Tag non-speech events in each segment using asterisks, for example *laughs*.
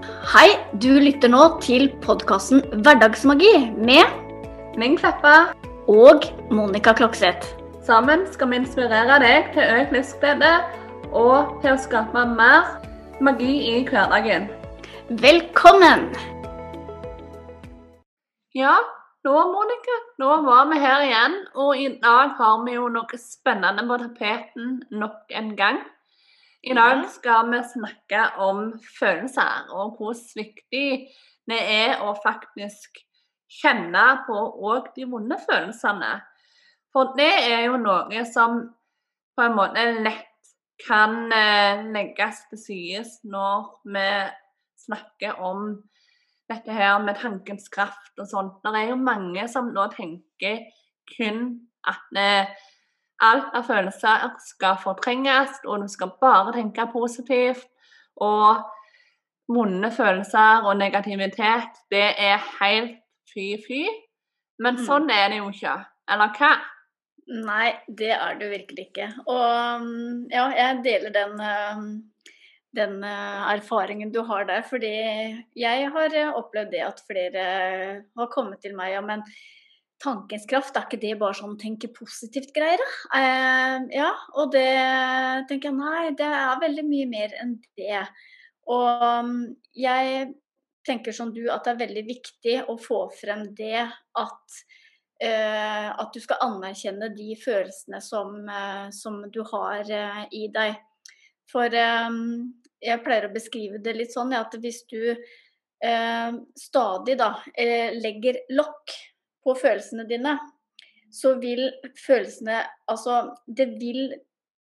Hei, du lytter nå til podkasten Hverdagsmagi med Ming Kleppa. og Monica Klokseth. Sammen skal vi inspirere deg til økt livsglede og til å skape mer magi i hverdagen. Velkommen! Ja, nå Monica, nå var vi her igjen, og i dag har vi jo noe spennende på tapeten nok en gang. I dag skal vi snakke om følelser, og hvor viktig det er å faktisk kjenne på òg de vonde følelsene. For det er jo noe som på en måte lett kan eh, legges til side når vi snakker om dette her med tankens kraft og sånt. Det er jo mange som nå tenker kun at eh, alt av følelser skal fortrenges, og du skal bare tenke positivt. Og vonde følelser og negativitet, det er helt fy-fy. Men Mm. sånn er det jo ikke. Eller hva? Nei, det er du virkelig ikke. Og mm, ja, jeg deler den, eh, den eh, erfaringen du har der. Fordi jeg har eh, opplevd det at flere har kommet til meg. Ja, men tankens kraft, er ikke det bare sånn tenke positivt-greier? Eh, ja, og det tenker jeg nei, det er veldig mye mer enn det. Og mm, jeg tenker som du at det er veldig viktig å få frem det at eh, at du skal anerkjenne de følelsene som, eh, som du har eh, i deg. For eh, jeg pleier å beskrive det litt sånn at hvis du eh, stadig da legger lokk på følelsene dine, så vil følelsene Altså, det vil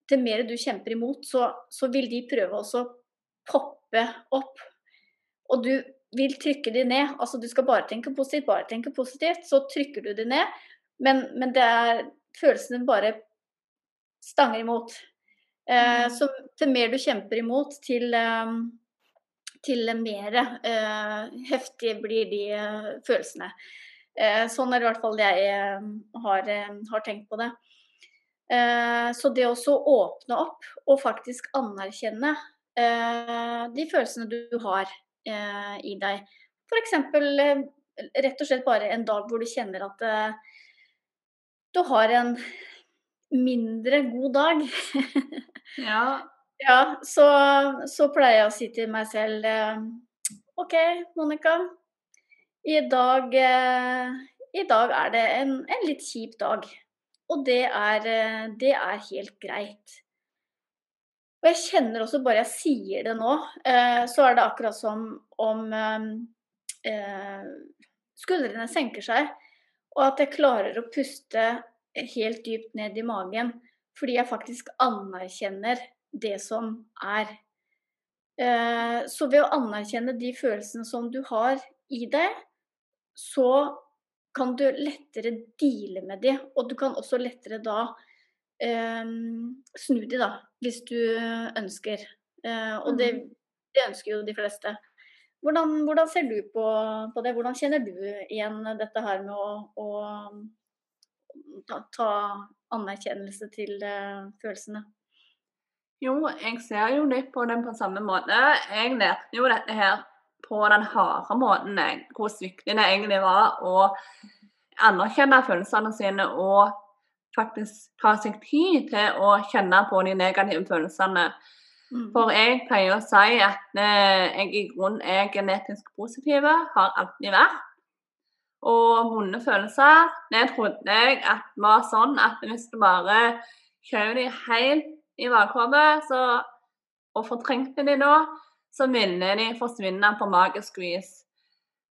Det mer du kjemper imot, så, så vil de prøve også å poppe opp. Og du vil trykke de ned. Altså du skal bare tenke positivt, bare tenke positivt. Så trykker du de ned, men, men det er følelsene bare stanger imot. Eh, så til mer du kjemper imot, til, eh, til mer eh, heftige blir de eh, følelsene. Eh, sånn er det i hvert fall jeg eh, har, eh, har tenkt på det. Eh, så det også å åpne opp og faktisk anerkjenne eh, de følelsene du har eh, i deg. F.eks. Rett og slett bare en dag hvor du kjenner at du har en mindre god dag. *laughs* Ja. ja, så, så pleier jeg å si til meg selv OK, Monica. I dag, eh, I dag er det en, en litt kjip dag. Og det er, eh, det er helt greit. Og jeg kjenner også, bare jeg sier det nå, eh, så er det akkurat som om skuldrene senker seg, og at jeg klarer å puste helt dypt ned i magen fordi jeg faktisk anerkjenner det som er. Så ved å anerkjenne de følelsene som du har i deg, så kan du lettere deale med de, og du kan også lettere da eh, snu de, da, hvis du ønsker. Eh, og det, det ønsker jo de fleste. Hvordan, hvordan ser du på, på, det? Hvordan kjenner du igjen dette her med å, å ta, ta, anerkjennelse til eh, følelsene? Jo, jeg ser jo litt på den på samme måte. Jeg lærte jo dette her på den harde måten, jeg. Hvor viktig det egentlig var å anerkjenne følelsene sine og faktisk ta seg tid til å kjenne på de negative følelsene. Mm. For jeg pleier å si at eh, jeg i grunnen er genetisk positiv, har alltid vært. Og vonde følelser, det trodde jeg at var sånn at hvis du bare kjører de helt i bakhodet og fortrengte de da, så ville de forsvinne på magisk vis.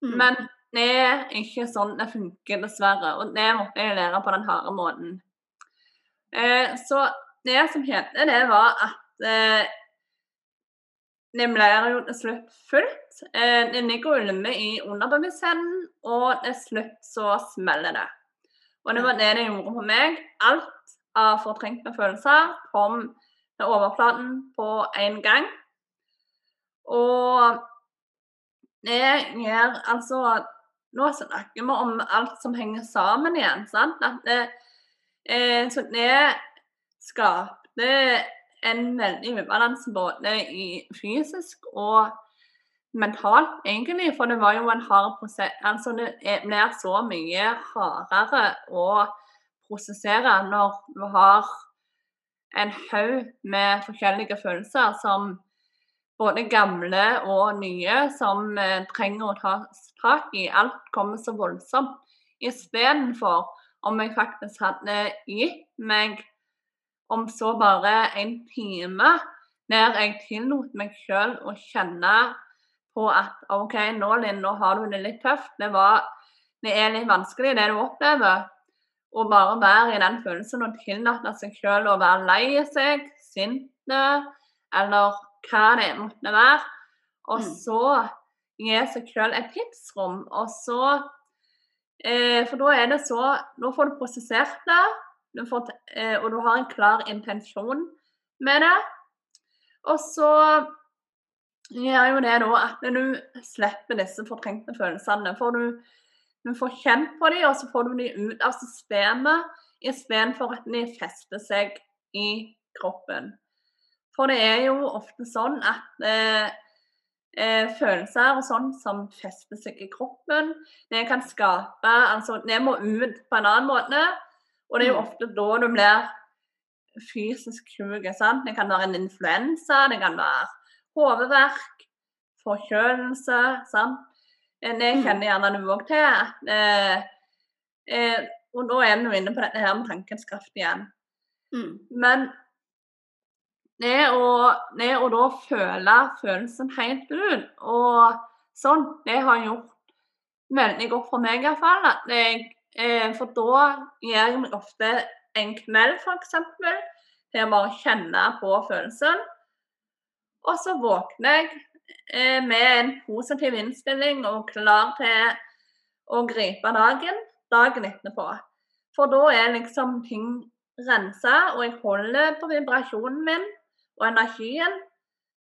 Mm. Men det er ikke sånn det funker, dessverre. Og det måtte jeg lære på den harde måten. Eh, så det som hendte, det var at eh, det blir jo til slutt fullt. Eh, det ligger og ulmer i underbevisstheten, og til slutt så smeller det. Og det var det det gjorde på meg. Alt av fortrengte følelser kom til overflaten på en gang. Og det gjør altså Nå snakker vi om alt som henger sammen igjen. sant? At det, eh, så det skapte en veldig ubalanse både i fysisk og mentalt, egentlig. For det var jo en hard prosess. Altså, det blir så mye hardere å prosessere når du har en haug med forskjellige følelser som både gamle og nye som eh, trenger å tas tak i. Alt kommer så voldsomt. Istedenfor om jeg faktisk hadde gitt meg om så bare en time der jeg tillot meg sjøl å kjenne på at OK, nå Linn, nå har du det litt tøft. Det, var, det er litt vanskelig, det du opplever. Og bare være i den følelsen og tillate seg sjøl å være lei seg, sint eller hva det måtte være. Og Mm. så gi seg sjøl et tidsrom. Og så eh, For da er det så Nå får du prosessert det, du får, eh, og du har en klar intensjon med det. Og så gjør jo det da at du slipper disse fortrengte følelsene. For du, du får kjent på dem, og så får du dem ut av systemet istedenfor at de fester seg i kroppen. For det er jo ofte sånn at eh, eh, følelser og sånn som fester seg i kroppen, det kan skape Altså, det må ut på en annen måte. Og det er jo Mm. ofte da du blir fysisk sjuk. Det kan være en influensa, det kan være hodeverk, forkjølelse. sant? Eh, Det Mm. kjenner gjerne du òg til. Eh, eh, og da er vi jo inne på dette her med tankens kraft igjen. Mm. Men det å, det å da føle følelsen helt ut, og sånn, det har gjort veldig godt for meg iallfall. Eh, for da gir jeg meg ofte en kveld, f.eks., til å bare kjenne på følelsen. Og så våkner jeg eh, med en positiv innstilling og klar til å gripe dagen dagen etterpå. For da er liksom ting rensa, og jeg holder på vibrasjonen min og energien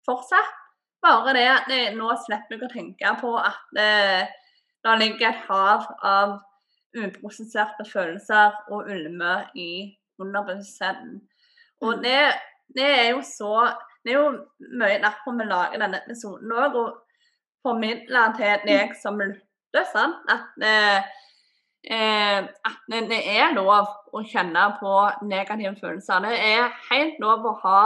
fortsatt. Bare det at jeg, nå slipper jeg å tenke på at det, det ligger et hav av uprosesserte følelser og ulmer i underbevisstheten. Og Mm. det, det er jo så Det er jo mye derfor vi lager denne episoden òg, og formidler til deg som lytter, sant, at eh, eh, at det, det er lov å kjenne på negative følelser. Det er helt lov å ha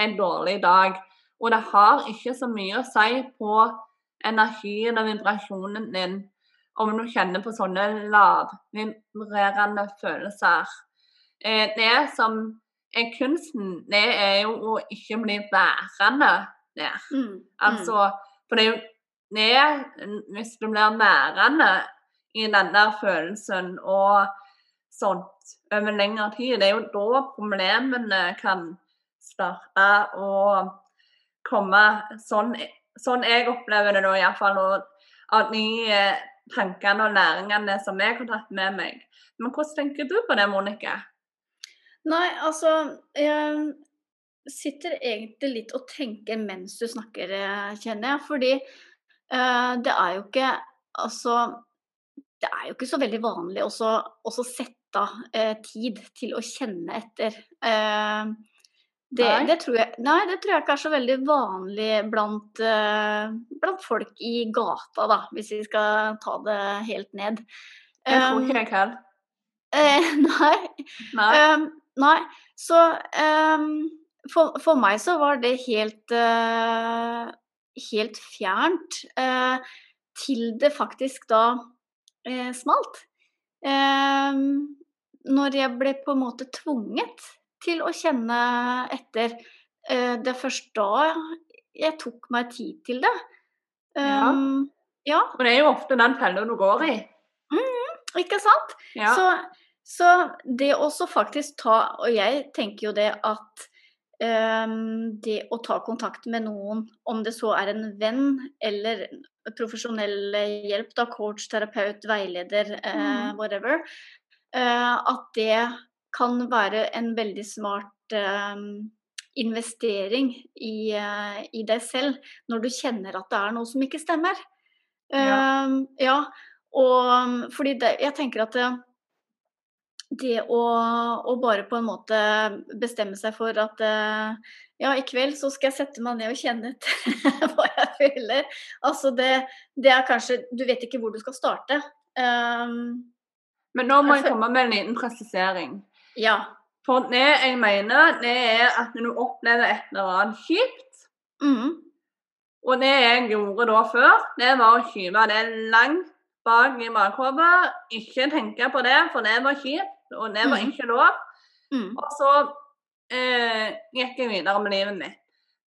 en dårlig dag. Og det har ikke så mye å si på energien og vibrasjonen din om du kjenner på sånne lavvibrerende følelser. Eh, det som er kunsten, det er jo å ikke bli værende der. Mm. Altså, for det er jo det Hvis du blir værende i den der følelsen og sånt over lengre tid, det er jo da problemene kan starte å komme sånn, sånn jeg opplever det nå, iallfall. Av de eh, tankene og læringene som jeg har tatt med meg. Men hvordan tenker du på det, Monica? Nei, altså Jeg sitter egentlig litt og tenker mens du snakker, eh, kjenner jeg. Fordi uh, det er jo ikke Altså Det er jo ikke så veldig vanlig å sette av uh, tid til å kjenne etter. Eh, det, det, tror jeg, nei, det tror jeg ikke er så veldig vanlig blant, uh, blant folk i gata, da, hvis vi skal ta det helt ned. Jeg tror Um, ikke det, kan. eh, *laughs* nei, Nei. Um, nei, så um, for, for meg så var det helt uh, helt fjernt. eh, til det faktisk da smalt. Ehm, når jeg ble på en måte tvunget til å kjenne etter. Eh, det er først da jeg tok meg tid til det. Ja. Um, ja, Og det er jo ofte den fella du går i. ikke sant? Ja. Så, så det også faktisk ta Og jeg tenker jo det at um, det å ta kontakt med noen, om det så er en venn eller profesjonell hjelp, da, coach, terapeut, veileder, mm. uh, whatever, uh, at det kan være en veldig smart ehm, investering i, eh, i deg selv når du kjenner at det er noe som ikke stemmer. Ja. Ehm, ja, og fordi det, jeg tenker at det, det å, å, bare på en måte bestemme seg for at uh, ja, i kveld så skal jeg sette meg ned og kjenne etter *laughs* hva jeg føler. Altså det, det, er kanskje Du vet ikke hvor du skal starte. Um, Men nå må jeg komme med en liten presisering. Ja. For det jeg mener, det er at når du opplever et eller annet kjipt mm. Og det jeg gjorde da før, det var å skyve det langt bak i bakhodet. Ikke tenke på det, for det var kjipt og det var Mm. ikke lov. Mm. Og så eh, gikk jeg videre med livet mitt.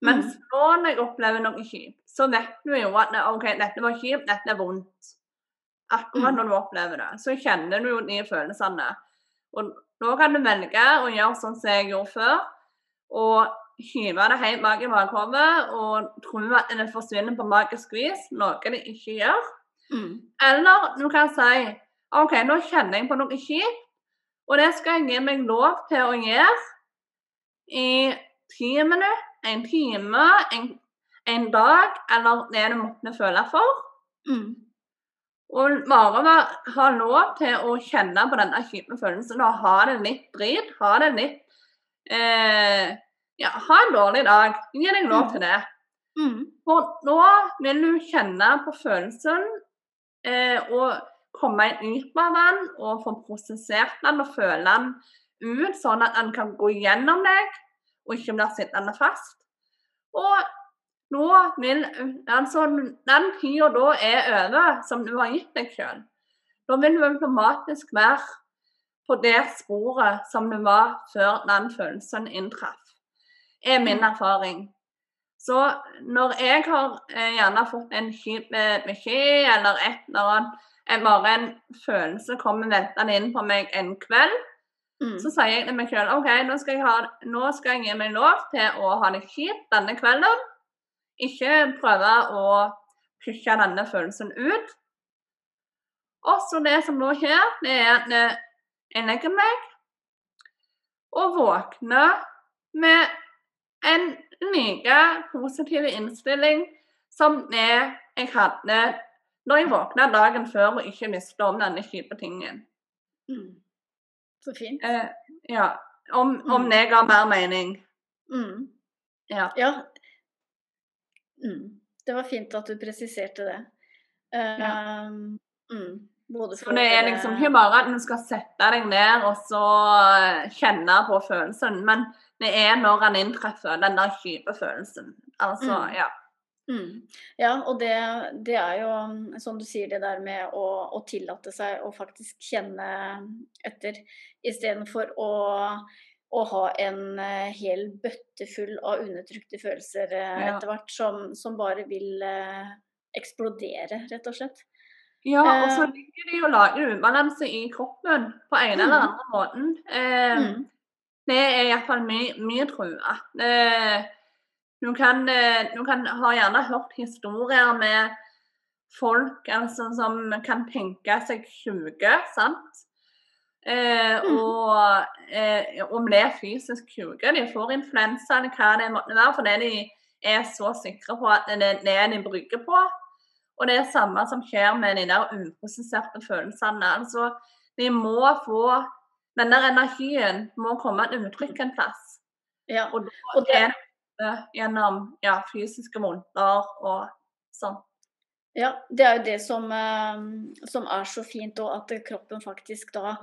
Mens Mm. nå når jeg opplever noe kjipt, så vet du jo at OK, dette var kjipt, dette er vondt. Akkurat Mm. når du opplever det, så kjenner du jo de følelsene. Og nå kan du velge å gjøre sånn som jeg gjorde før, og hive det helt bak i bakhodet og tro at det forsvinner på magisk vis, noe det ikke gjør. Mm. Eller du kan si OK, nå kjenner jeg på noe kjipt, og det skal jeg gi meg lov til å gjøre i ti minutter, en time, en, en dag, eller det du måtte føle for. Mm. Og bare være- ha lov til å kjenne på denne kjipe følelsen og ha det litt drit. Ha det litt eh, Ja, ha en dårlig dag. Gi deg lov til det. Mm. For nå vil du kjenne på følelsen eh, og komme ut av den og få prosessert den og føle den ut, sånn at den kan gå gjennom deg og ikke blir sittende fast. Og nå vil altså den tida da er over, som du har gitt deg sjøl. Da vil du automatisk være på det sporet som du var før den følelsen inntraff. er min erfaring. Så når jeg har eh, gjerne fått en kjip eh, beskjed eller et eller annet, eh, bare en følelse kommer veltende inn på meg en kveld, Mm. så sier jeg til meg selv OK, nå skal, jeg ha, nå skal jeg gi meg lov til å ha det kjipt denne kvelden. Ikke prøve å pushe denne følelsen ut. Og så det som nå skjer, det er at jeg legger meg og våkner med en like positiv innstilling som det jeg hadde når jeg våkna dagen før og ikke visste om denne kjipe tingen. Mm. Så fint. Eh, ja. Om, om Mm. det ga mer mening. Mm. Ja. Ja. Mm. Det var fint at du presiserte det. Ja. Um, mm. Så det er liksom ikke bare at du skal sette deg ned og så eh, kjenne på følelsen, men det er når den inntreffer, den der kjipe følelsen. Altså, Mm. ja. Mm. Ja, og det, det er jo som du sier, det der med å, å tillate seg å faktisk kjenne etter, istedenfor å, å ha en eh, hel bøtte full av undertrykte følelser eh, Ja. etter hvert, som, som bare vil eh, eksplodere, rett og slett. Ja, og så ligger det jo lager ubalanse i kroppen på en eller Mm. andre måten. Eh, Mm. Det er iallfall min, tro. at eh, du, kan, du kan ha gjerne hørt historier med folk altså, som kan tenke seg syke, sant? Eh, Mm. og eh, om det er fysisk syke. De får influensa eller hva det måtte være, fordi de er så sikre på at det er det de brygger på. Og det er det samme som skjer med de der uprosesserte følelsene. Altså, vi må få Den der energien må komme til uttrykk en plass. Ja. Og Og Det er det gjennom ja, fysiske vondter og sånn. Ja, det er jo det som, eh, som er så fint, og at kroppen faktisk da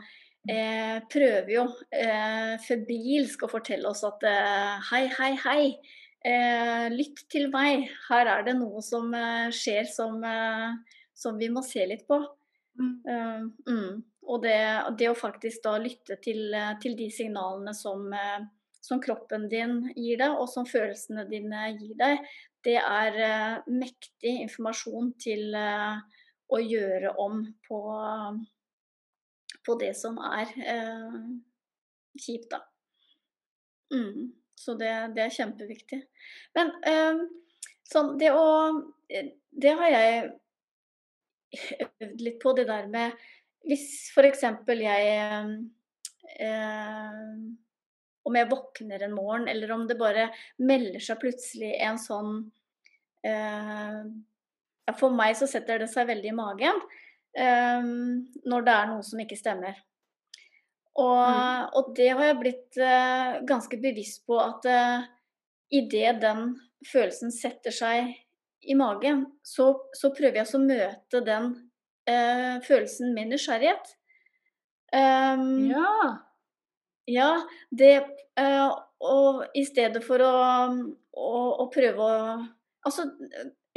eh, prøver jo eh, febrilsk å fortelle oss at eh, hei, hei, hei, eh, lytt til meg. Her er det noe som skjer som, som vi må se litt på. Eh, mm. Og det, det å faktisk da lytte til, til de signalene som, som kroppen din gir deg, og som følelsene dine gir deg, det er uh, mektig informasjon til uh, å gjøre om på, på det som er eh, kjipt, da. Mm. Så det, det er kjempeviktig. Men eh, sånn det å Det har jeg øvd litt på, det der med Hvis f.eks. jeg eh, Om jeg våkner en morgen, eller om det bare melder seg plutselig en sånn eh, For meg så setter det seg veldig i magen eh, når det er noe som ikke stemmer. Og, Mm. og det har jeg blitt eh, ganske bevisst på at uh, idet den følelsen setter seg i magen, så, så prøver jeg å møte den uh, følelsen med nysgjerrighet. Um, Ja. ja, det uh, Og i stedet for å, å, å prøve å Altså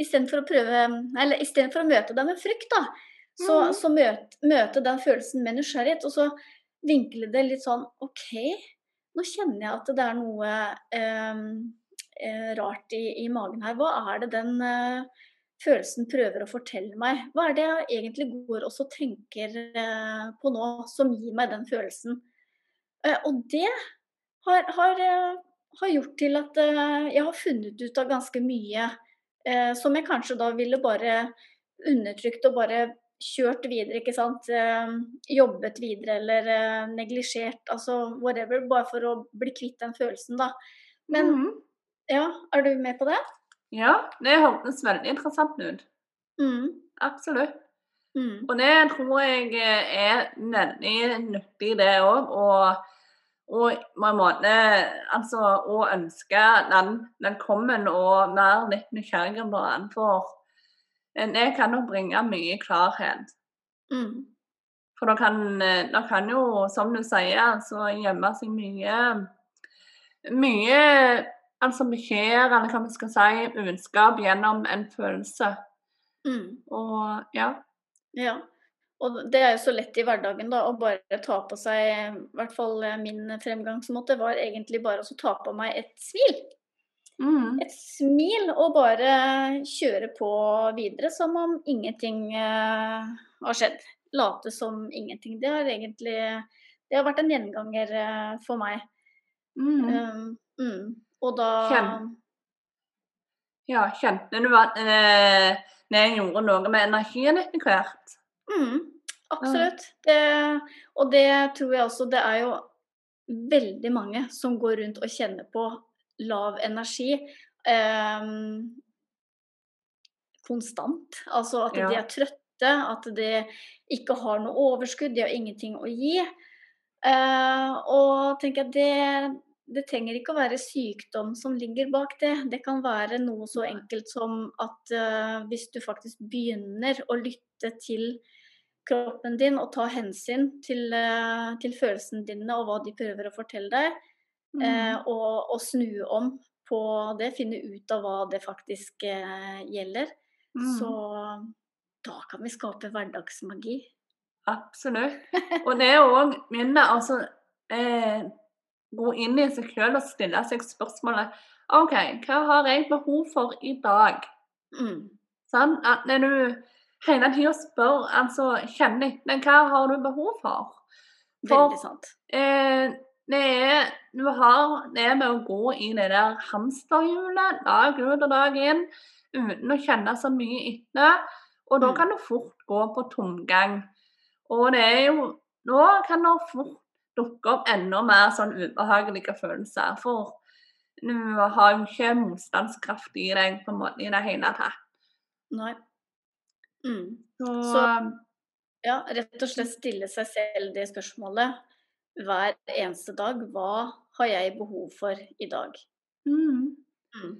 istedenfor å prøve Eller istedenfor å møte deg med frykt, da, så, mm. så møte, møte den følelsen med nysgjerrighet. Og så vinkle det litt sånn OK, nå kjenner jeg at det er noe eh, eh, rart i, i magen her. Hva er det den eh, følelsen prøver å fortelle meg? Hva er det jeg egentlig går og tenker eh, på nå, som gir meg den følelsen? Eh, og det har, har, eh, har gjort til at eh, jeg har funnet ut av ganske mye eh, som jeg kanskje da ville bare undertrykt og bare kjørt videre, ikke sant. Eh, jobbet videre eller eh, neglisjert, altså whatever. Bare for å bli kvitt den følelsen, da. Men Mhm. ja, er du med på det? Ja, det hørtes veldig interessant ut. Mm. Absolutt. Mm. Og det tror jeg er veldig nyttig, det òg. Og, og på en måte altså å ønske den velkommen og være litt nysgjerrig på den. For det kan jo bringe mye klarhet. Mm. For det kan, det kan jo, som du sier, altså gjemme seg mye Mye altså beskjeder, eller hva vi skal si, budskap gjennom en følelse. Mm. Og ja. Ja. Og det er jo så lett i hverdagen da, å bare ta på seg I hvert fall eh, min fremgangsmåte var egentlig bare å ta på meg et smil. Mm. Et smil og bare kjøre på videre som om ingenting uh, har skjedd. Late som ingenting. Det har egentlig det har vært en gjenganger uh, for meg. Mm. Um, mm. Og da Kjenn- Ja, kjente du at det gjorde noe med energien etter hvert? Mm, absolutt. Det, og det tror jeg også Det er jo veldig mange som går rundt og kjenner på lav energi ehm, konstant. Altså at de er trøtte, at de ikke har noe overskudd, de har ingenting å gi. Eh, og tenker jeg det det trenger ikke å være sykdom som ligger bak det. Det kan være noe så enkelt som at eh, hvis du faktisk begynner å lytte til kroppen din og ta hensyn til, eh, til følelsene dine og hva de prøver å fortelle deg, Mm. eh, og, og snu om på det, finne ut av hva det faktisk eh, gjelder, Mm. så da kan vi skape hverdagsmagi. Absolutt. *laughs* Og det er òg minne altså eh, Gå inn i seg sjøl og stille seg spørsmålet OK, hva har jeg behov for i dag? Mm. Sånn at når du hele tida spør, altså kjenner etter hva har du behov for? Veldig sant. Eh, det er Du har det med å gå i det der hamsterhjulet dag ut og dag inn uten å kjenne så mye etter. Og da Mm. kan du fort gå på tomgang. Og det er jo Nå kan det fort dukke opp enda mer sånn ubehagelige følelser. For du har jo ikke motstandskraft i deg på en måte i det hele tatt. Nei. Mm. Så, Så- Ja, rett og slett stille seg selv det spørsmålet hver eneste dag. Hva har jeg behov for i dag? mm. Mm.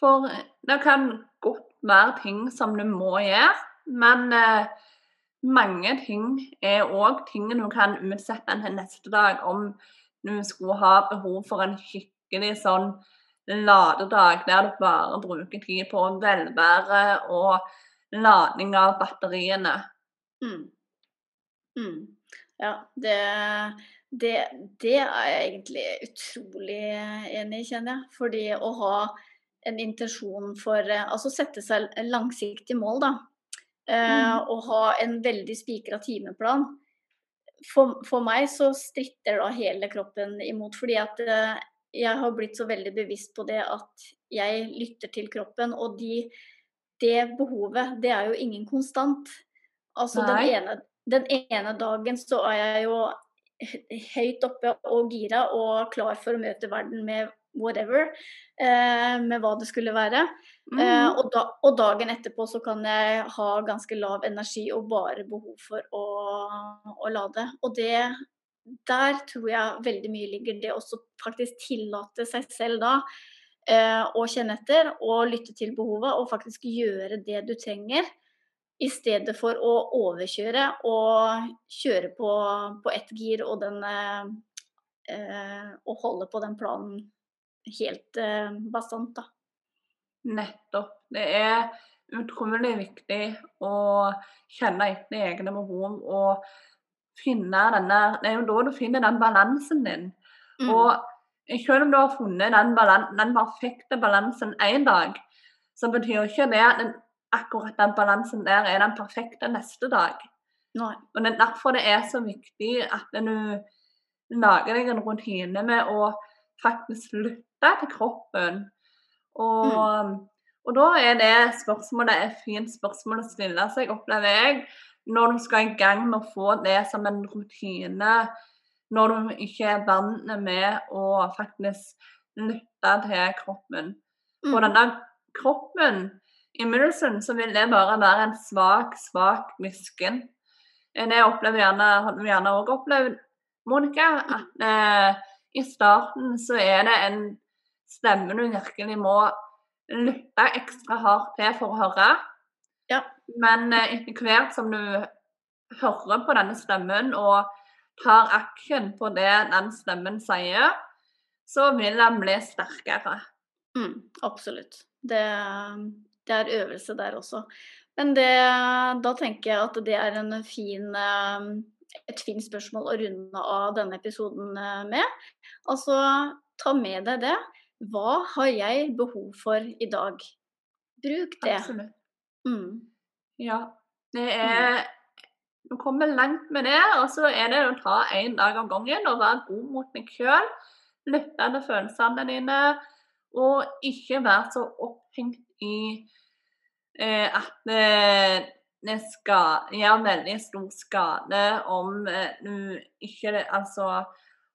For det kan godt være ting som du må gjøre, men eh, mange ting er òg ting du kan utsette til neste dag. Om du skulle ha behov for en skikkelig sånn ladedag der du bare bruker tid på velvære og lading av batteriene. Mm. Mm. Ja, det, det, det er jeg egentlig utrolig enig i, kjenner jeg. Fordi å ha en intensjon for eh, Altså sette seg langsiktige mål, da. Eh, Mm. og ha en veldig spikra timeplan. For, for meg så stritter da hele kroppen imot. Fordi at eh, jeg har blitt så veldig bevisst på det at jeg lytter til kroppen. Og de, det behovet, det er jo ingen konstant. Altså den ene, den ene dagen så er jeg jo høyt oppe og gira og klar for å møte verden med whatever. Eh, med hva det skulle være. Mm. Eh, og, da, og dagen etterpå så kan jeg ha ganske lav energi og bare behov for å, å lade. Og det, der tror jeg veldig mye ligger det å faktisk tillate seg selv da eh, å kjenne etter og lytte til behovet, og faktisk gjøre det du trenger. I stedet for å overkjøre og kjøre på, på ett gir og den eh, Og holde på den planen helt eh, bastant, da. Nettopp. Det er utrolig viktig å kjenne etter egne behov og finne denne Det er jo da du finner den balansen din. Mm. Og selv om du har funnet den, den perfekte balansen én dag, så betyr ikke det at den, akkurat den balansen der er den perfekte neste dag. Nei. Og Det er derfor det er så viktig at du lager deg en rutine med å faktisk lytte til kroppen. Og, mm. og da er det spørsmålet et fint spørsmål å stille seg, opplever jeg når du skal i gang med å få det som en rutine, når du ikke er vant med å faktisk lytte til kroppen. Mm. Og denne kroppen i Milson så vil det bare være en svak, svak misken. Det opplever gjerne, har vi gjerne òg opplevd, Monica, at eh, i starten så er det en stemme du virkelig må lytte ekstra hardt til for å høre. Ja. Men eh, etter hvert som du hører på denne stemmen og tar action på det den stemmen sier, så vil den bli sterkere. Mm, absolutt. Det, det, er øvelse der også. Men det, da tenker jeg at det er fin, eh, et fint spørsmål å runde av denne episoden eh, med. Altså, ta med deg det. Hva har jeg behov for i dag? Bruk det. Absolutt. Mm. Ja. Det er Du kommer langt med det, og så er det å ta én dag av gangen og være god mot deg sjøl. Lytte til følelsene dine, og ikke være så opphengt i at eh, det skal gjøre veldig stor skade om eh, du ikke Altså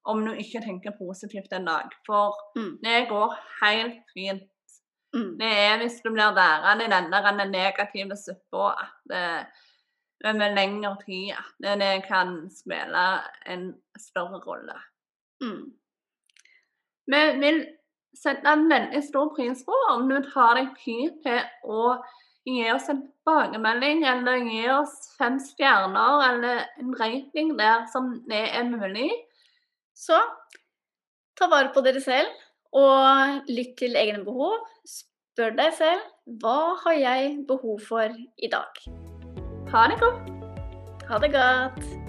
om du ikke tenker positivt en dag. For mm. det går helt fint Mm. Det er hvis du blir værende i denne negative suppa at det med lengre tid at det kan spille en større rolle. Mm. Vi vil sette en veldig stor pris på om du tar deg tid til å gi oss en tilbakemelding, eller gi oss fem stjerner, eller en rating der som det er mulig. Så ta vare på dere selv. Og lytt til egne behov. Spør deg selv hva har jeg behov for i dag? Ha det godt. Ha det godt.